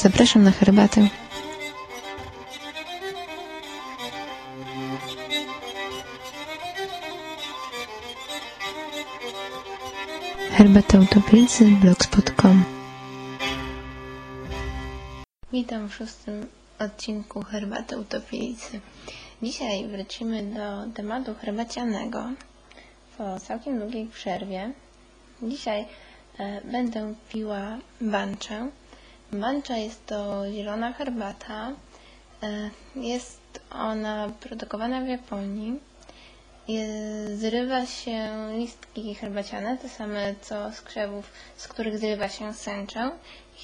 Zapraszam na herbatę. Herbata Utopicy, blogspot.com Witam w szóstym odcinku Herbaty Utopicy. Dzisiaj wrócimy do tematu herbacianego po całkiem długiej przerwie. Dzisiaj e, będę piła banczę. Bancza jest to zielona herbata. E, jest ona produkowana w Japonii. Zrywa się listki herbaciane, te same co z krzewów, z których zrywa się sęczę.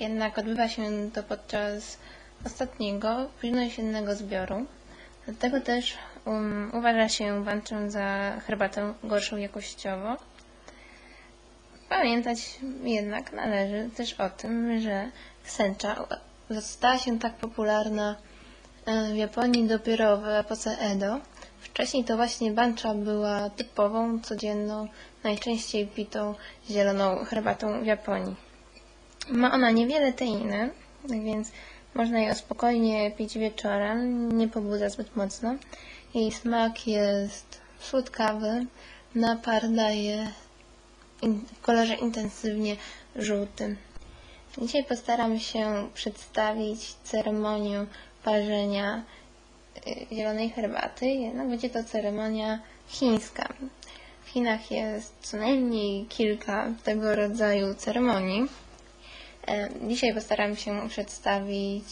Jednak odbywa się to podczas ostatniego, późno jesiennego zbioru. Dlatego też um, uważa się banczę za herbatę gorszą jakościowo. Pamiętać jednak należy też o tym, że sęcza stała się tak popularna e, w Japonii dopiero w epoce Edo. Wcześniej to właśnie bancza była typową, codzienną, najczęściej pitą zieloną herbatą w Japonii. Ma ona niewiele teiny, więc można ją spokojnie pić wieczorem, nie pobudza zbyt mocno. Jej smak jest słodkawy, napar daje w kolorze intensywnie żółtym. Dzisiaj postaram się przedstawić ceremonię parzenia y, zielonej herbaty, jednak będzie to ceremonia chińska. W Chinach jest co najmniej kilka tego rodzaju ceremonii. E, Dzisiaj postaram się przedstawić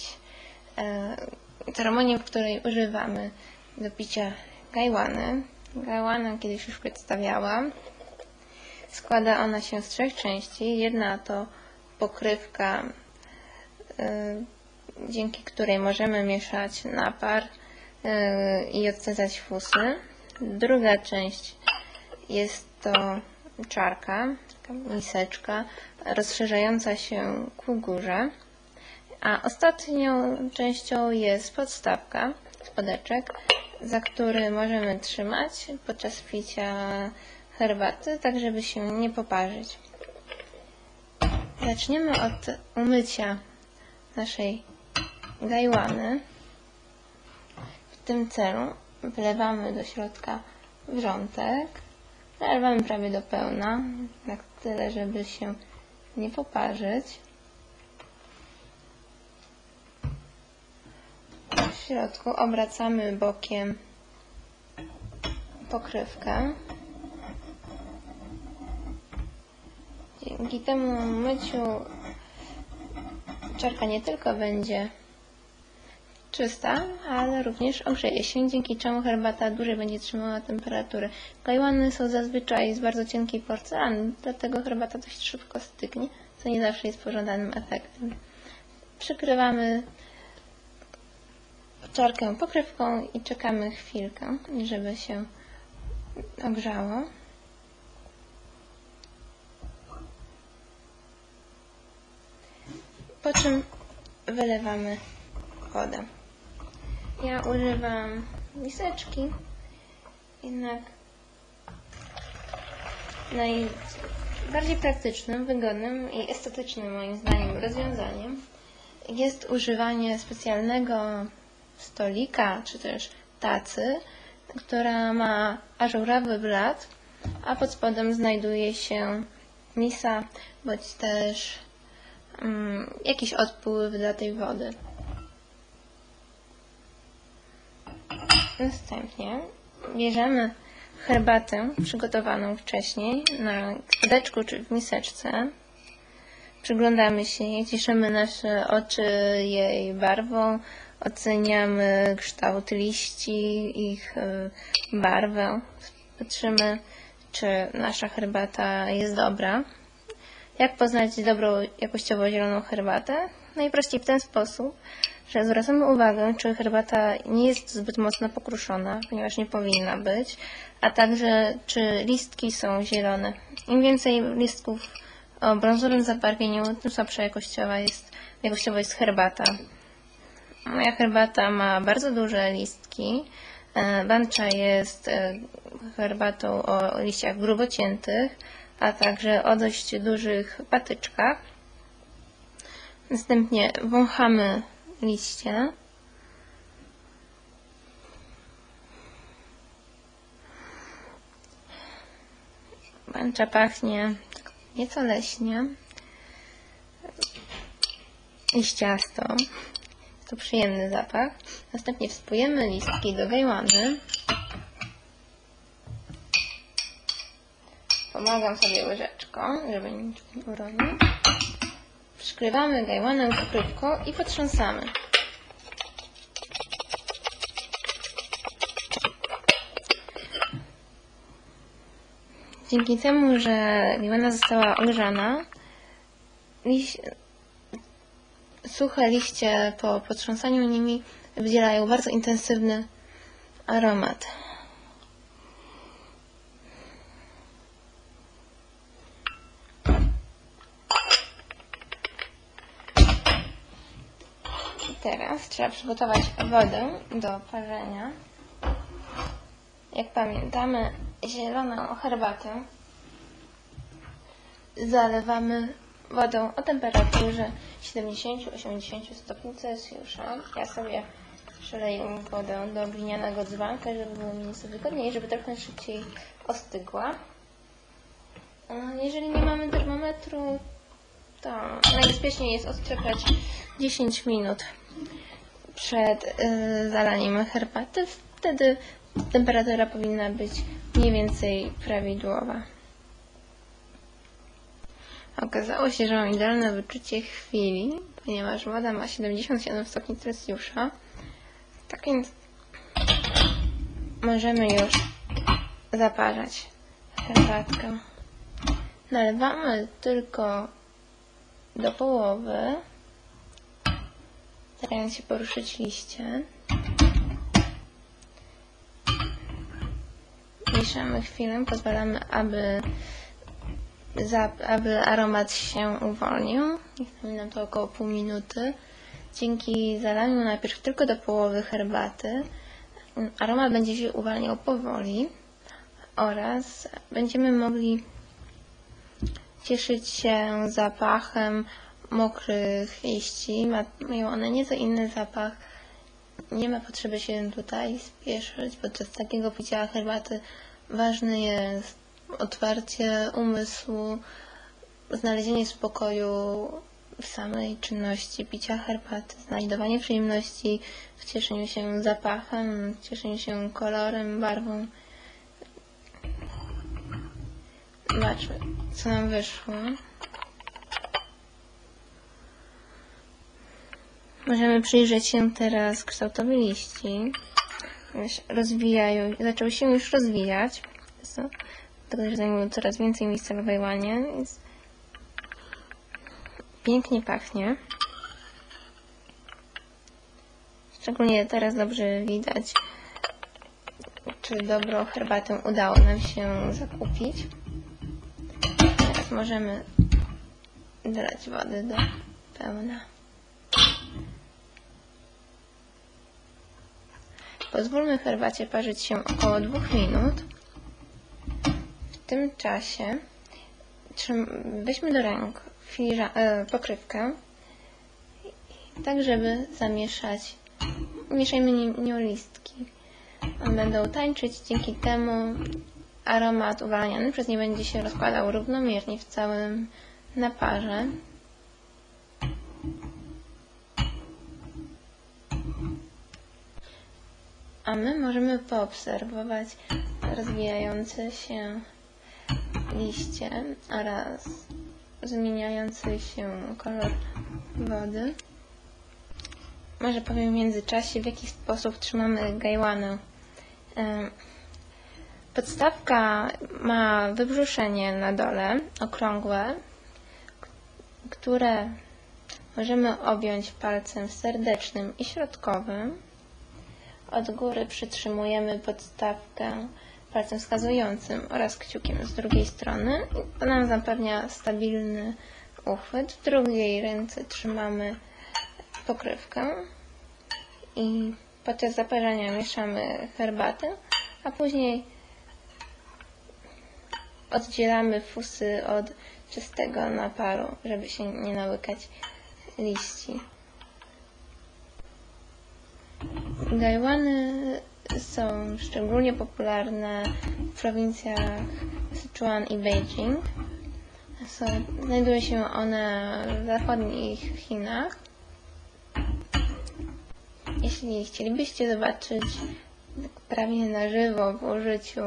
e, ceremonię, w której używamy do picia gajłany. Gajłanę kiedyś już przedstawiałam. Składa ona się z trzech części. Jedna to pokrywka, y, dzięki której możemy mieszać napar y, i odcedzać fusy. Druga część jest to czarka, miseczka rozszerzająca się ku górze. A ostatnią częścią jest podstawka, spodeczek, za który możemy trzymać podczas picia herbaty, tak żeby się nie poparzyć. Zaczniemy od umycia naszej gajłany. W tym celu wlewamy do środka wrzątek. Zalewamy prawie do pełna, na tyle, żeby się nie poparzyć. W środku obracamy bokiem pokrywkę. Dzięki temu myciu czarka nie tylko będzie czysta, ale również ogrzeje się, dzięki czemu herbata dłużej będzie trzymała temperaturę. Gajłany są zazwyczaj z bardzo cienkiej porcelany, dlatego herbata dość szybko stygnie, co nie zawsze jest pożądanym efektem. Przykrywamy czarkę pokrywką i czekamy chwilkę, żeby się ogrzało. Po czym wylewamy wodę. Ja używam miseczki, jednak najbardziej praktycznym, wygodnym i estetycznym moim zdaniem rozwiązaniem jest używanie specjalnego stolika czy też tacy, która ma ażurowy blat, a pod spodem znajduje się misa bądź też jakiś odpływ dla tej wody. Następnie bierzemy herbatę przygotowaną wcześniej na spodeczku czy w miseczce. Przyglądamy się jej, cieszymy nasze oczy jej barwą, oceniamy kształt liści, ich y, barwę. Patrzymy, czy nasza herbata jest dobra. Jak poznać dobrą, jakościowo zieloną herbatę? Najprościej w ten sposób, że zwracamy uwagę, czy herbata nie jest zbyt mocno pokruszona, ponieważ nie powinna być, a także czy listki są zielone. Im więcej listków o brązowym zabarwieniu, tym słabsza jakościowa jest, jakościowo jest herbata. Moja herbata ma bardzo duże listki. E, Bancza jest e, herbatą o liściach grubo ciętych, a także o dość dużych patyczkach. Następnie wąchamy liście. Bancza pachnie nieco leśnie. Liściasto. To przyjemny zapach. Następnie wspojemy listki do gajłany. Pomagam sobie łyżeczką, żeby nic nie uronić. Przykrywamy gajłanę pokrywką i potrząsamy. Dzięki temu, że gajłana została ogrzana, liś... suche liście po potrząsaniu nimi wydzielają bardzo intensywny aromat. Teraz trzeba przygotować wodę do parzenia. Jak pamiętamy, zieloną herbatę zalewamy wodą o temperaturze 70-80 stopni Celsjusza. Ja sobie przeleję wodę do glinianego dzbanka, żeby było mi nieco wygodniej, żeby trochę szybciej ostygła. Jeżeli nie mamy termometru, to najbezpieczniej jest odczekać 10 minut przed y, zalaniem herbaty. Wtedy temperatura powinna być mniej więcej prawidłowa. Okazało się, że mam idealne wyczucie chwili, ponieważ woda ma 77 stopni Celsjusza. Tak więc możemy już zaparzać herbatkę. Nalewamy tylko do połowy, starając się poruszyć liście. Mieszamy chwilę, pozwalamy, aby, aby aromat się uwolnił. Zajmie nam to około pół minuty. Dzięki zalaniu najpierw tylko do połowy herbaty aromat będzie się uwalniał powoli oraz będziemy mogli cieszyć się zapachem mokrych liści. Mają one nieco inny zapach. Nie ma potrzeby się tutaj spieszyć. Podczas takiego picia herbaty ważne jest otwarcie umysłu, znalezienie spokoju w samej czynności picia herbaty, znajdowanie przyjemności w cieszeniu się zapachem, w cieszeniu się kolorem, barwą. Zobaczmy, co nam wyszło. Możemy przyjrzeć się teraz kształtowi liści. Rozwijają, zaczęły się już rozwijać. Dlatego, że zajmują coraz więcej miejsca w wajłanie. Więc pięknie pachnie. Szczególnie teraz dobrze widać, czy dobrą herbatę udało nam się zakupić. Teraz możemy dodać wody do pełna. Pozwólmy herbacie parzyć się około 2 minut. W tym czasie weźmy do rąk e, pokrywkę, tak żeby zamieszać. Mieszajmy nią listki. Będą tańczyć, dzięki temu aromat uwalniany przez nie będzie się rozkładał równomiernie w całym naparze. A my możemy poobserwować rozwijające się liście oraz zmieniający się kolor wody. Może powiem w międzyczasie, w jaki sposób trzymamy gajłanę. Podstawka ma wybrzuszenie na dole, okrągłe, które możemy objąć palcem serdecznym i środkowym. Od góry przytrzymujemy podstawkę palcem wskazującym oraz kciukiem z drugiej strony. To nam zapewnia stabilny uchwyt. W drugiej ręce trzymamy pokrywkę i podczas zaparzania mieszamy herbatę, a później oddzielamy fusy od czystego naparu, żeby się nie nałykać liści. Gajłany są szczególnie popularne w prowincjach Sichuan i Beijing. Znajdują się one w zachodnich Chinach. Jeśli chcielibyście zobaczyć prawie na żywo w użyciu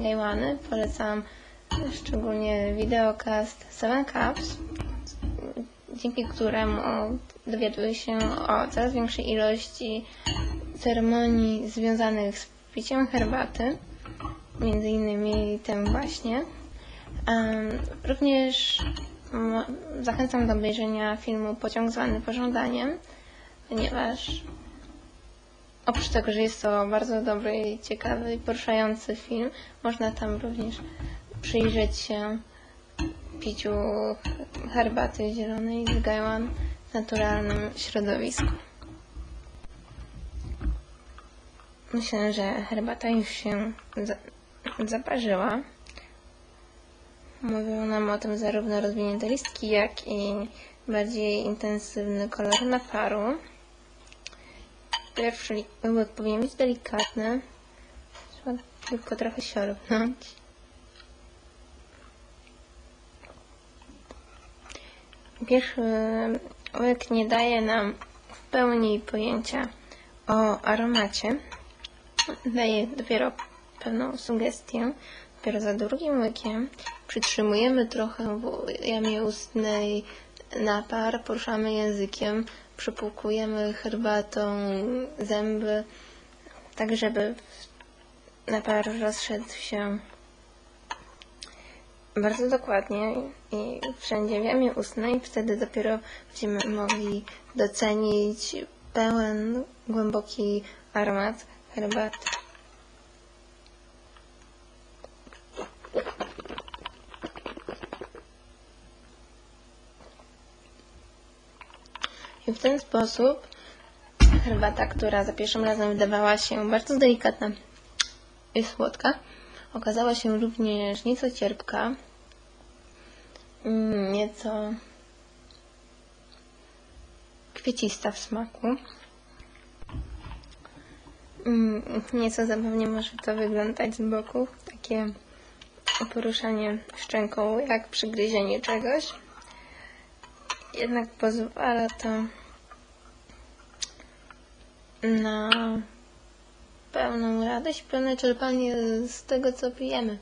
gajłany, polecam szczególnie wideokast Seven Cups, dzięki któremu dowiaduję się o coraz większej ilości ceremonii związanych z piciem herbaty, między innymi tym właśnie. Również zachęcam do obejrzenia filmu Pociąg zwany pożądaniem, ponieważ oprócz tego, że jest to bardzo dobry, ciekawy i poruszający film, można tam również przyjrzeć się piciu herbaty zielonej z gajłan w naturalnym środowisku. Myślę, że herbata już się za zaparzyła. Mówią nam o tym zarówno rozwinięte listki, jak i bardziej intensywny kolor naparu. Pierwszy łyk powinien być delikatny. Trzeba tylko trochę siorbnąć. Pierwszy łyk nie daje nam w pełni pojęcia o aromacie. Daje dopiero pewną sugestię. Dopiero za drugim łykiem przytrzymujemy trochę w jamie ustnej napar, poruszamy językiem, przypłukujemy herbatą zęby, tak żeby napar rozszedł się bardzo dokładnie i wszędzie w jamie ustnej. Wtedy dopiero będziemy mogli docenić pełen, głęboki aromat herbaty. I w ten sposób herbata, która za pierwszym razem wydawała się bardzo delikatna i słodka, okazała się również nieco cierpka, mm, nieco kwiecista w smaku. Mm, Nieco zabawnie może to wyglądać z boku, takie poruszanie szczęką jak przy gryzieniu czegoś. Jednak pozwala to na pełną radość, pełne czerpanie z tego, co pijemy.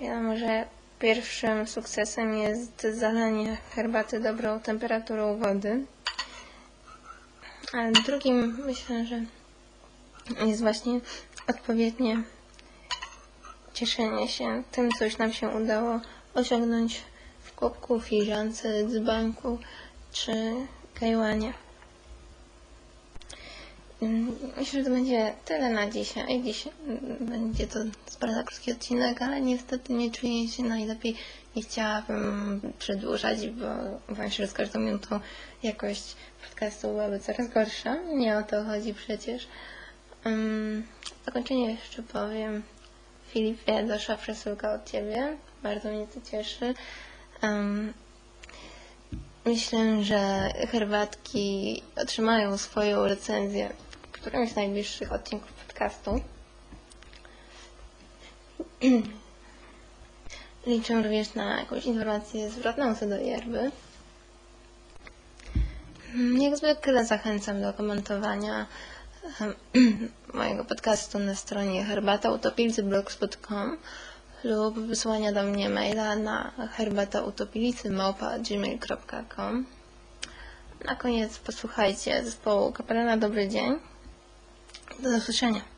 Wiadomo, że pierwszym sukcesem jest zalanie herbaty dobrą temperaturą wody, a drugim myślę, że jest właśnie odpowiednie cieszenie się tym, co już nam się udało osiągnąć w kubku, filiżance, dzbanku czy kajłanie. Mm, Myślę, że to będzie tyle na dzisiaj. Dziś będzie to bardzo krótki odcinek, ale niestety nie czuję się najlepiej. Nie chciałabym przedłużać, bo obawiam że z każdą minutą jakość podcastu byłaby coraz gorsza. Nie o to chodzi przecież. Um, zakończenie jeszcze powiem. Filipie, doszła przesyłka od Ciebie. Bardzo mnie to cieszy. Um, myślę, że herbatki otrzymają swoją recenzję którymś z najbliższych odcinków podcastu. Liczę również na jakąś informację zwrotną co do yerby. Jak zwykle zachęcam do komentowania mojego podcastu na stronie herbatautopielcy.blogspot.com lub wysłania do mnie maila na herbatautopielicy.gmail.com Na koniec posłuchajcie zespołu Kapelana Dobry Dzień. Do usłyszenia.